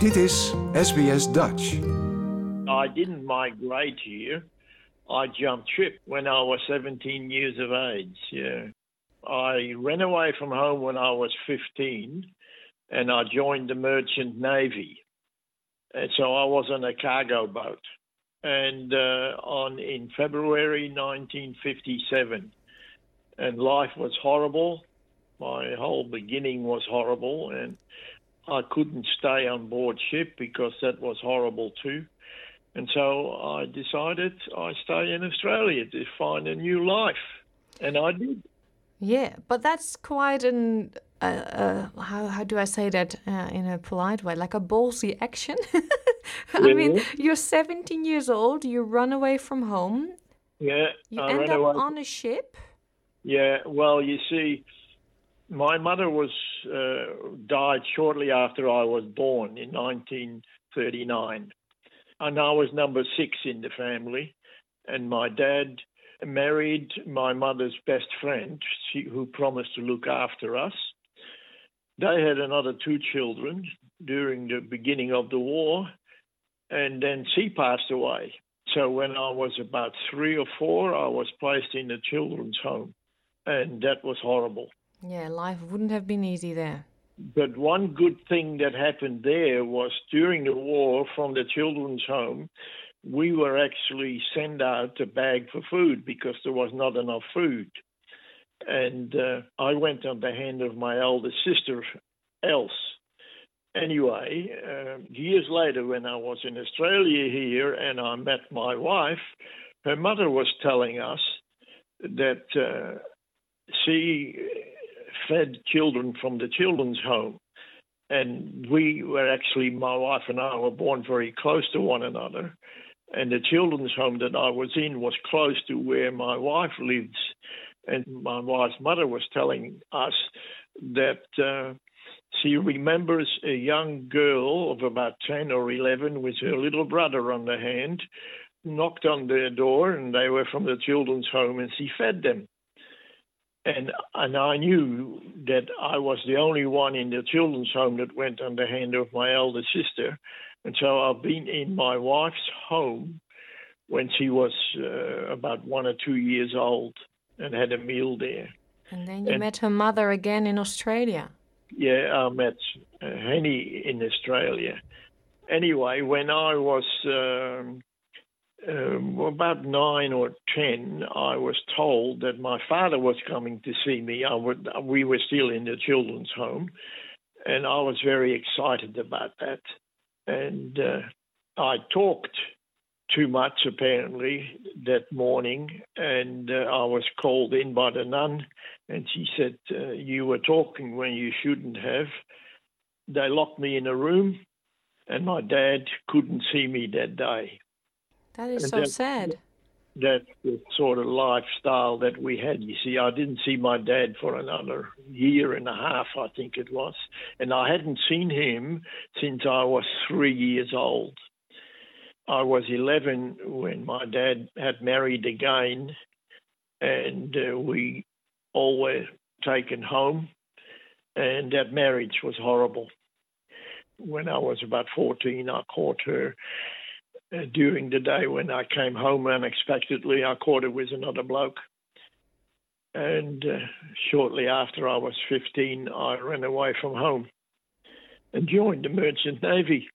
Dit is SBS Dutch. I didn't migrate here. I jumped ship when I was 17 years of age. Yeah. I ran away from home when I was 15 and I joined the merchant navy. And so I was on a cargo boat. And uh, on in February 1957 and life was horrible. My whole beginning was horrible and I couldn't stay on board ship because that was horrible too. And so I decided I stay in Australia to find a new life. And I did. Yeah, but that's quite an uh, uh, how how do I say that uh, in a polite way? Like a ballsy action. I mean, you're 17 years old. You run away from home. Yeah, You I end up away. on a ship. Yeah, well, you see, my mother was uh, died shortly after I was born in 1939, and I was number six in the family. And my dad married my mother's best friend, she, who promised to look after us. They had another two children during the beginning of the war, and then she passed away. So when I was about three or four, I was placed in a children's home and that was horrible. Yeah, life wouldn't have been easy there. But one good thing that happened there was during the war from the children's home, we were actually sent out a bag for food because there was not enough food. And uh, I went on the hand of my elder sister, Else. Anyway, uh, years later, when I was in Australia here and I met my wife, her mother was telling us that uh, she fed children from the children's home. And we were actually, my wife and I were born very close to one another. And the children's home that I was in was close to where my wife lives. And my wife's mother was telling us that uh, she remembers a young girl of about 10 or 11 with her little brother on the hand, knocked on their door, and they were from the children's home, and she fed them and and I knew that I was the only one in the children's home that went on the hand of my elder sister, and so I've been in my wife's home when she was uh, about one or two years old and had a meal there. And then you And- met her mother again in Australia. Yeah, I met uh, Henny in Australia. Anyway, when I was um, um, about nine or ten, I was told that my father was coming to see me. I would, we were still in the children's home, and I was very excited about that. And uh, I talked too much apparently that morning, and uh, I was called in by the nun, and she said, uh, "You were talking when you shouldn't have." They locked me in a room, and my dad couldn't see me that day. That is And so that- sad. That's the sort of lifestyle that we had. You see, I didn't see my dad for another year and a half, I think it was, and I hadn't seen him since I was three years old. I was 11 when my dad had married again, and uh, we all were taken home, and that marriage was horrible. When I was about 14, I caught her during the day when I came home unexpectedly. I caught it with another bloke. And uh, shortly after I was 15, I ran away from home and joined the Merchant Navy.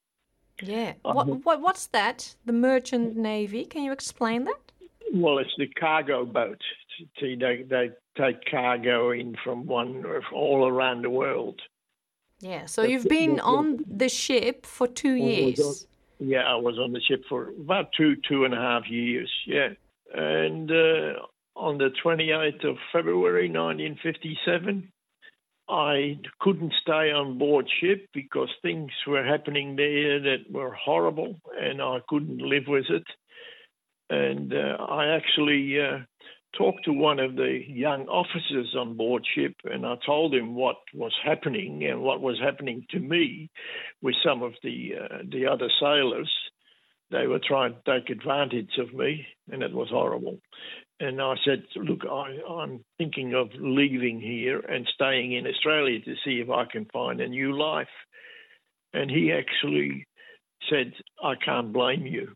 Yeah. Uh-huh. What, what what's that? The merchant navy? Can you explain that? Well, it's the cargo boat. See, they, they take cargo in from one all around the world. Yeah. So That's you've been on the ship for two years. Yeah, I was on the ship for about two, two and a half years. Yeah. And uh, on the 28th of February 1957, I couldn't stay on board ship because things were happening there that were horrible and I couldn't live with it. And uh, I actually uh, talked to one of the young officers on board ship and I told him what was happening and what was happening to me with some of the uh, the other sailors. They were trying to take advantage of me, and it was horrible. And I said, "Look, I, I'm thinking of leaving here and staying in Australia to see if I can find a new life." And he actually said, I can't blame you.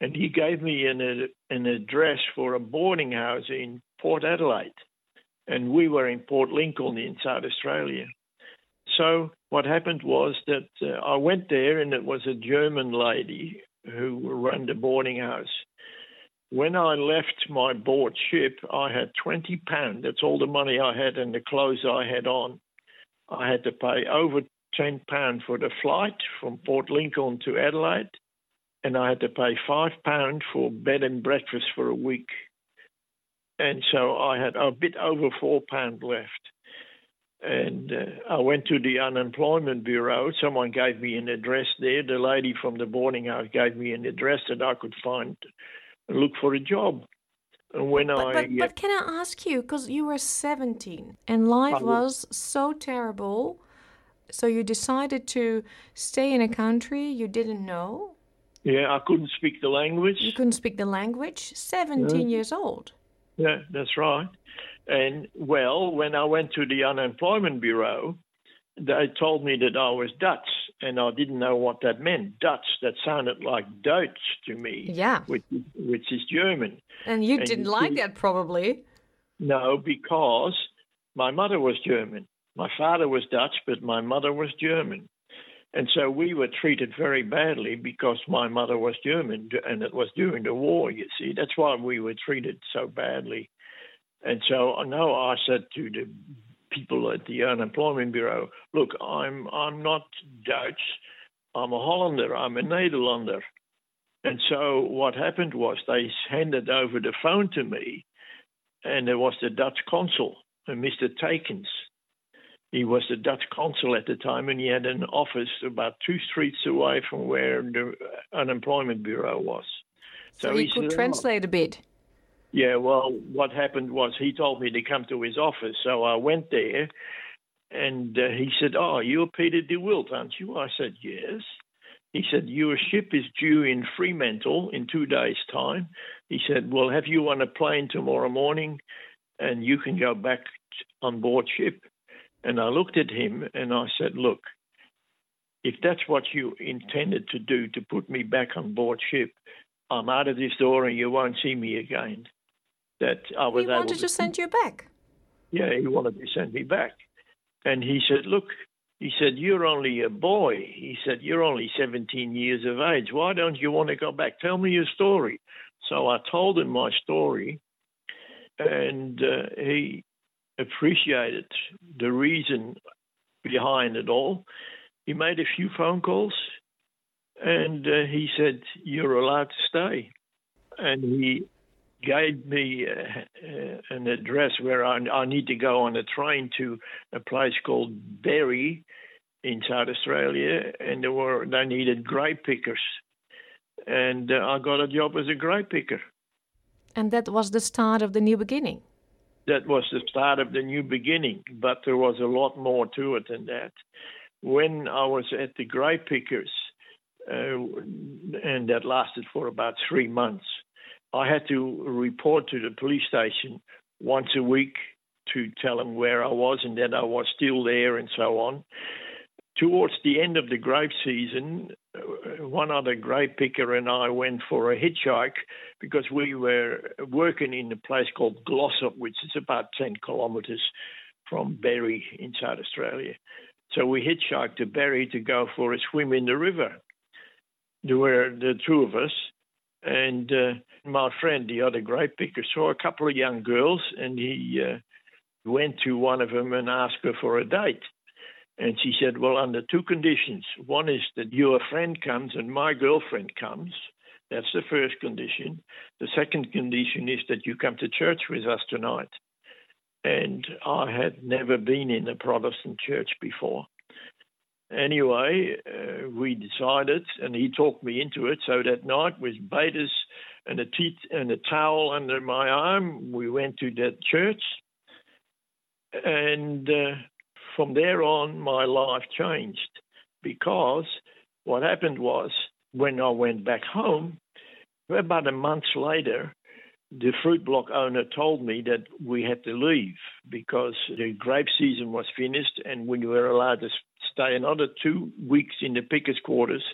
And he gave me an, an address for a boarding house in Port Adelaide. And we were in Port Lincoln in South Australia. So what happened was that uh, I went there, and it was a German lady who ran the boarding house. When I left my board ship, I had 20 pounds. That's all the money I had and the clothes I had on. I had to pay over 10 pounds for the flight from Port Lincoln to Adelaide, and I had to pay 5 pounds for bed and breakfast for a week. And so I had a bit over 4 pounds left. And uh, I went to the unemployment bureau. Someone gave me an address there. The lady from the boarding house gave me an address that I could find and look for a job. And when but, I but, but can I ask you because you were 17 and life was so terrible, so you decided to stay in a country you didn't know. Yeah, I couldn't speak the language. You couldn't speak the language. 17 Yeah. years old. Yeah, that's right. And well, when I went to the unemployment bureau, they told me that I was Dutch, and I didn't know what that meant. Dutch, that sounded like Deutsch to me, Yeah, which, which is German. and you And didn't you like see- that probably. No, because my mother was German. My father was Dutch, but my mother was German. And so we were treated very badly because my mother was German, and it was during the war, you see. That's why we were treated so badly. And so I know I said to the people at the unemployment bureau, look, I'm I'm not Dutch, I'm a Hollander, I'm a Nederlander. And so what happened was they handed over the phone to me and there was the Dutch consul, uh, Mr. Takens. He was the Dutch consul at the time, and he had an office about two streets away from where the unemployment bureau was. So, you he could said, "Oh, translate a bit. yeah, well, what happened was he told me to come to his office, so I went there, and uh, he said, "Oh, you're Peter Dewildt, aren't you?" I said, "Yes." He said, "Your ship is due in Fremantle in two days' time." He said, "Well, have you on a plane tomorrow morning, and you can go back on board ship?" And I looked at him and I said, "Look, if that's what you intended to do to put me back on board ship, I'm out of this door and you won't see me again." That I was He wanted to send you back. yeah, he wanted to send me back. And he said, Look, he said, You're only a boy. He said, You're only 17 years of age. Why don't you want to go back? Tell me your story. So I told him my story, and uh, he appreciated the reason behind it all. He made a few phone calls, and uh, he said, You're allowed to stay. And he gave me uh, uh, an address where I, I need to go on a train to a place called Berri in South Australia, and there were they needed grape pickers, and uh, I got a job as a grape picker. And that was the start of the new beginning. That was the start of the new beginning, but there was a lot more to it than that. When I was at the grape pickers, uh, and that lasted for about three months. I had to report to the police station once a week to tell them where I was and that I was still there and so on. Towards the end of the grape season, one other grape picker and I went for a hitchhike because we were working in a place called Glossop, which is about 10 kilometres from Berri in South Australia. So we hitchhiked to Berri to go for a swim in the river. There were the two of us, and uh, my friend, the other grape picker, saw a couple of young girls, and he uh, went to one of them and asked her for a date. And she said, Well, under two conditions. One is that your friend comes and my girlfriend comes. That's the first condition. The second condition is that you come to church with us tonight. And I had never been in a Protestant church before. Anyway, uh, we decided, and he talked me into it. So that night, with bathers and a, and a towel under my arm, we went to that church. And uh, from there on, my life changed because what happened was when I went back home, about a month later, the fruit block owner told me that we had to leave because the grape season was finished and we were allowed to stay another two weeks in the pickers' quarters,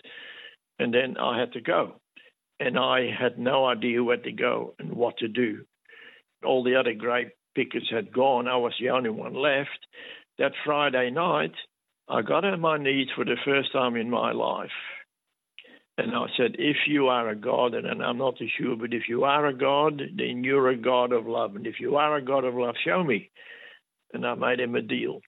and then I had to go. And I had no idea where to go and what to do. All the other grape pickers had gone. I was the only one left. That Friday night, I got on my knees for the first time in my life. And I said, if you are a God, and I'm not too sure, but if you are a God, then you're a God of love. And if you are a God of love, show me. And I made him a deal.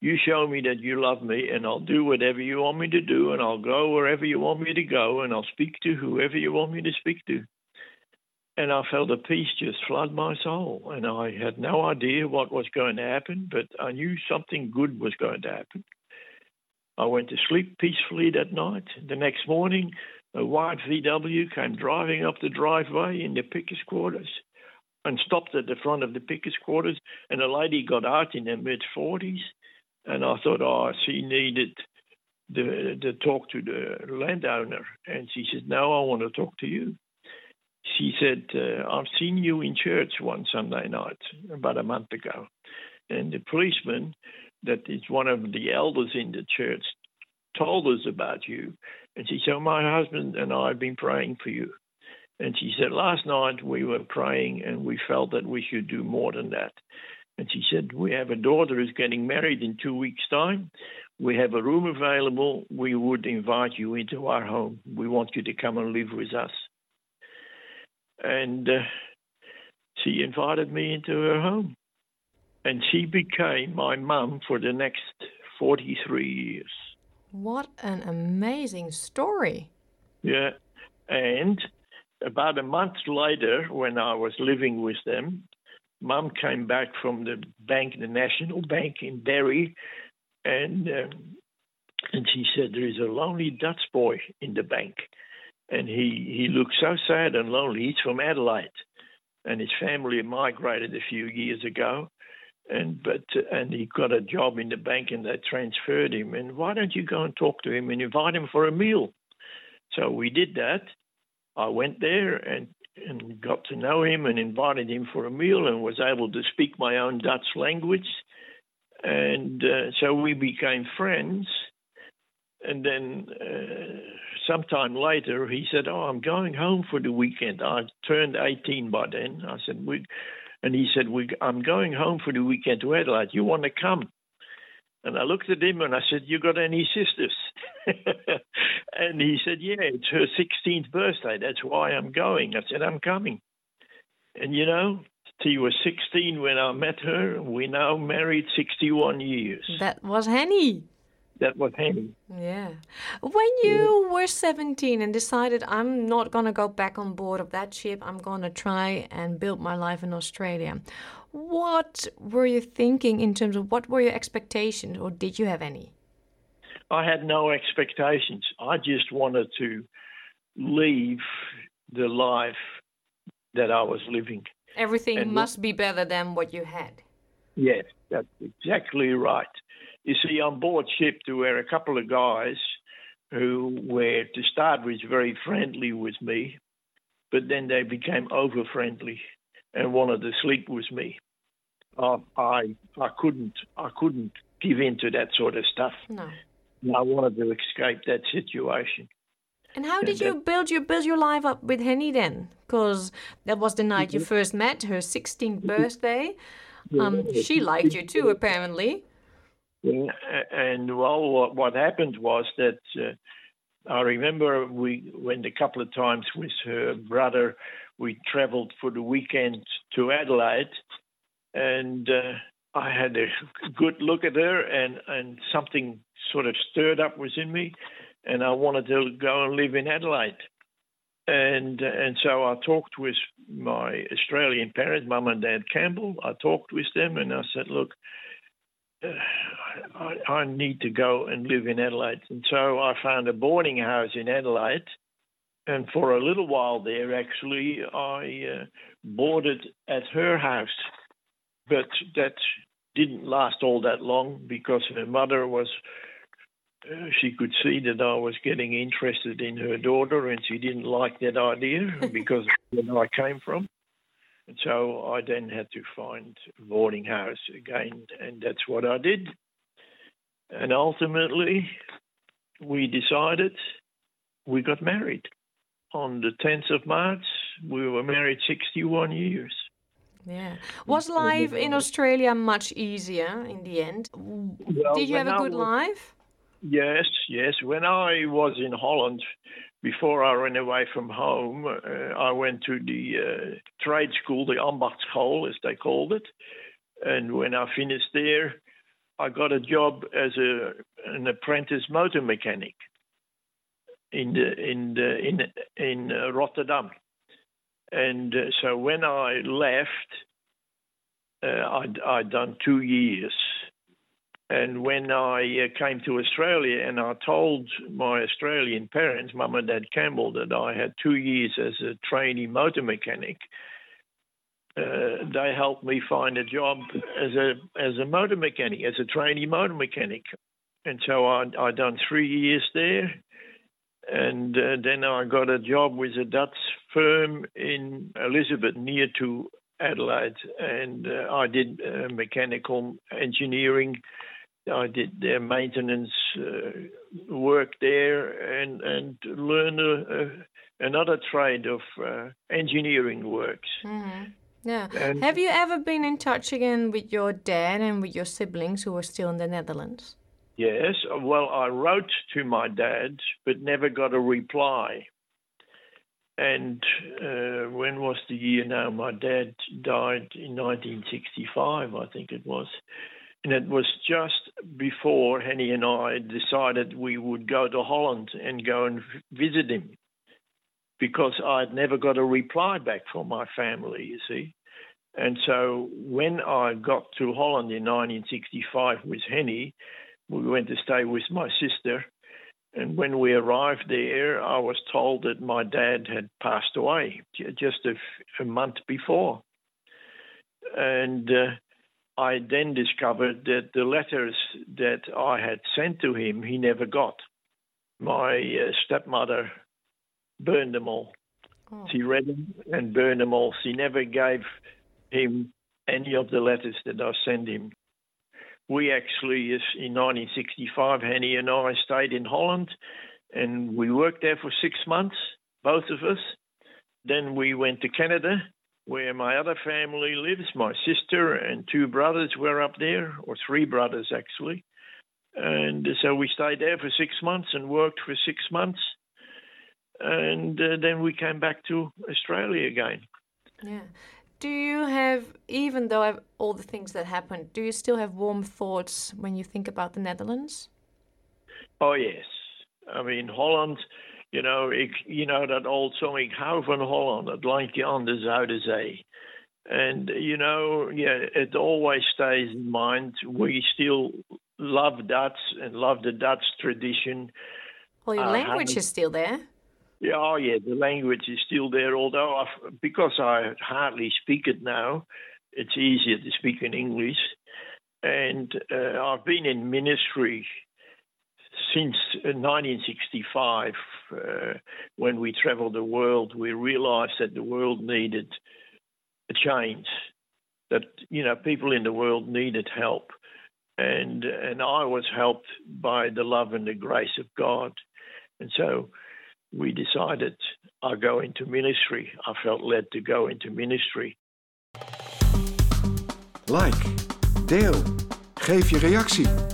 You show me that you love me, and I'll do whatever you want me to do, and I'll go wherever you want me to go, and I'll speak to whoever you want me to speak to. And I felt a peace just flood my soul. And I had no idea what was going to happen, but I knew something good was going to happen. I went to sleep peacefully that night. The next morning, a white VW came driving up the driveway in the pickers' quarters and stopped at the front of the pickers' quarters. And a lady got out in her mid 40s. And I thought, oh, she needed the, the talk to the landowner. And she said, no, I want to talk to you. She said, uh, I've seen you in church one Sunday night about a month ago. And the policeman that is one of the elders in the church told us about you. And she said, My husband and I have been praying for you. And she said, Last night we were praying and we felt that we should do more than that. And she said, We have a daughter who's getting married in two weeks' time. We have a room available. We would invite you into our home. We want you to come and live with us. And uh, she invited me into her home and she became my mum for the next 43 years. What an amazing story. Yeah. And about a month later, when I was living with them, mum came back from the bank, the National Bank in Berri, and um, and she said, There is a lonely Dutch boy in the bank. And he, he looks so sad and lonely. He's from Adelaide. And his family migrated a few years ago. And but and he got a job in the bank and they transferred him. And why don't you go and talk to him and invite him for a meal? So we did that. I went there and and got to know him and invited him for a meal and was able to speak my own dutch language. And uh, so we became friends. And then uh, sometime later he said oh i'm going home for the weekend i turned 18 by then i said we and he said, we, I'm going home for the weekend to Adelaide. You want to come? And I looked at him and I said, You got any sisters? and he said, Yeah, it's her 16th birthday. That's why I'm going. I said, I'm coming. And you know, she was 16 when I met her. We now married 61 years. That was Henny that was Henny. Yeah. When you yeah. were 17 and decided, I'm not going to go back on board of that ship, I'm going to try and build my life in Australia. What were you thinking in terms of what were your expectations, or did you have any? I had no expectations. I just wanted to leave the life that I was living. Everything and must be better than what you had. Yes, that's exactly right. You see, on board ship there were a couple of guys who were, to start with, very friendly with me, but then they became over friendly and wanted to sleep with me. Uh, I I couldn't I couldn't give in to that sort of stuff. No. I wanted to escape that situation. And how did you build your build your life up with Henny then? Because that was the night you mm-hmm. first met, her 16th birthday. Um, she liked you too, apparently. And well, what, what happened was that uh, I remember we went a couple of times with her brother. We travelled for the weekend to Adelaide, and uh, I had a good look at her, and and something sort of stirred up within me, and I wanted to go and live in Adelaide. And and so I talked with my Australian parents, mum and dad Campbell. I talked with them, and I said, look I, I, need to go and live in Adelaide. And so I found a boarding house in Adelaide. And for a little while there, actually, I uh, boarded at her house. But that didn't last all that long because her mother was, uh, she could see that I was getting interested in her daughter and she didn't like that idea because where I came from. And so I then had to find a boarding house again, and that's what I did. And ultimately, we decided we got married. On the 10th of March, we were married 61 years. Yeah. Was life in Australia much easier in the end? Well, Did you have a good was- life? Yes, yes. When I was in Holland, before I ran away from home, uh, I went to the uh, trade school, the Ambachtschool, as they called it. And when I finished there, I got a job as a an apprentice motor mechanic in the in the in in uh, Rotterdam. And uh, so when I left, uh, I'd, I'd done two years. And when I uh, came to Australia and I told my Australian parents, Mum and Dad Campbell, that I had two years as a trainee motor mechanic, uh, they helped me find a job as a as a motor mechanic, as a trainee motor mechanic. And so I I done three years there, and uh, then I got a job with a Dutch firm in Elizabeth, near to Adelaide, and uh, I did uh, mechanical engineering. I did their maintenance uh, work there, and and learned a, a, another trade of uh, engineering works. hmm Yeah. And- have you ever been in touch again with your dad and with your siblings who are still in the Netherlands? Yes, well, I wrote to my dad, but never got a reply. And uh, when was the year now? My dad died in 1965, I think it was. And it was just before Henny and I decided we would go to Holland and go and visit him because I'd never got a reply back from my family, you see. And so when I got to Holland in 1965 with Henny, we went to stay with my sister. And when we arrived there, I was told that my dad had passed away just a month before. And uh, I then discovered that the letters that I had sent to him, he never got. My uh, stepmother burned them all. Oh. She read them and burned them all. She never gave him any of the letters that I sent him. We actually, in 1965, Henny and I stayed in Holland and we worked there for six months, both of us. Then we went to Canada, where my other family lives. My sister and two brothers were up there, or three brothers actually. And so we stayed there for six months and worked for six months. And uh, then we came back to Australia again. Yeah. Do you have, even though I've, all the things that happened, do you still have warm thoughts when you think about the Netherlands? Oh yes, I mean Holland. You know, ik, you know that old song. Ik hou van Holland. Het landje aan de Zuiderzee. And you know, yeah, it always stays in mind. We still love Dutch and love the Dutch tradition. Well, your Uh, language is still there. Yeah, oh yeah, the language is still there. Although I've, because I hardly speak it now, it's easier to speak in English. And uh, I've been in ministry since uh, 1965. Uh, when we traveled the world, we realized that the world needed a change. That you know, people in the world needed help, and and I was helped by the love and the grace of God, and so we decided I'll go into ministry. I felt led to go into ministry. Like, deel, geef je reactie.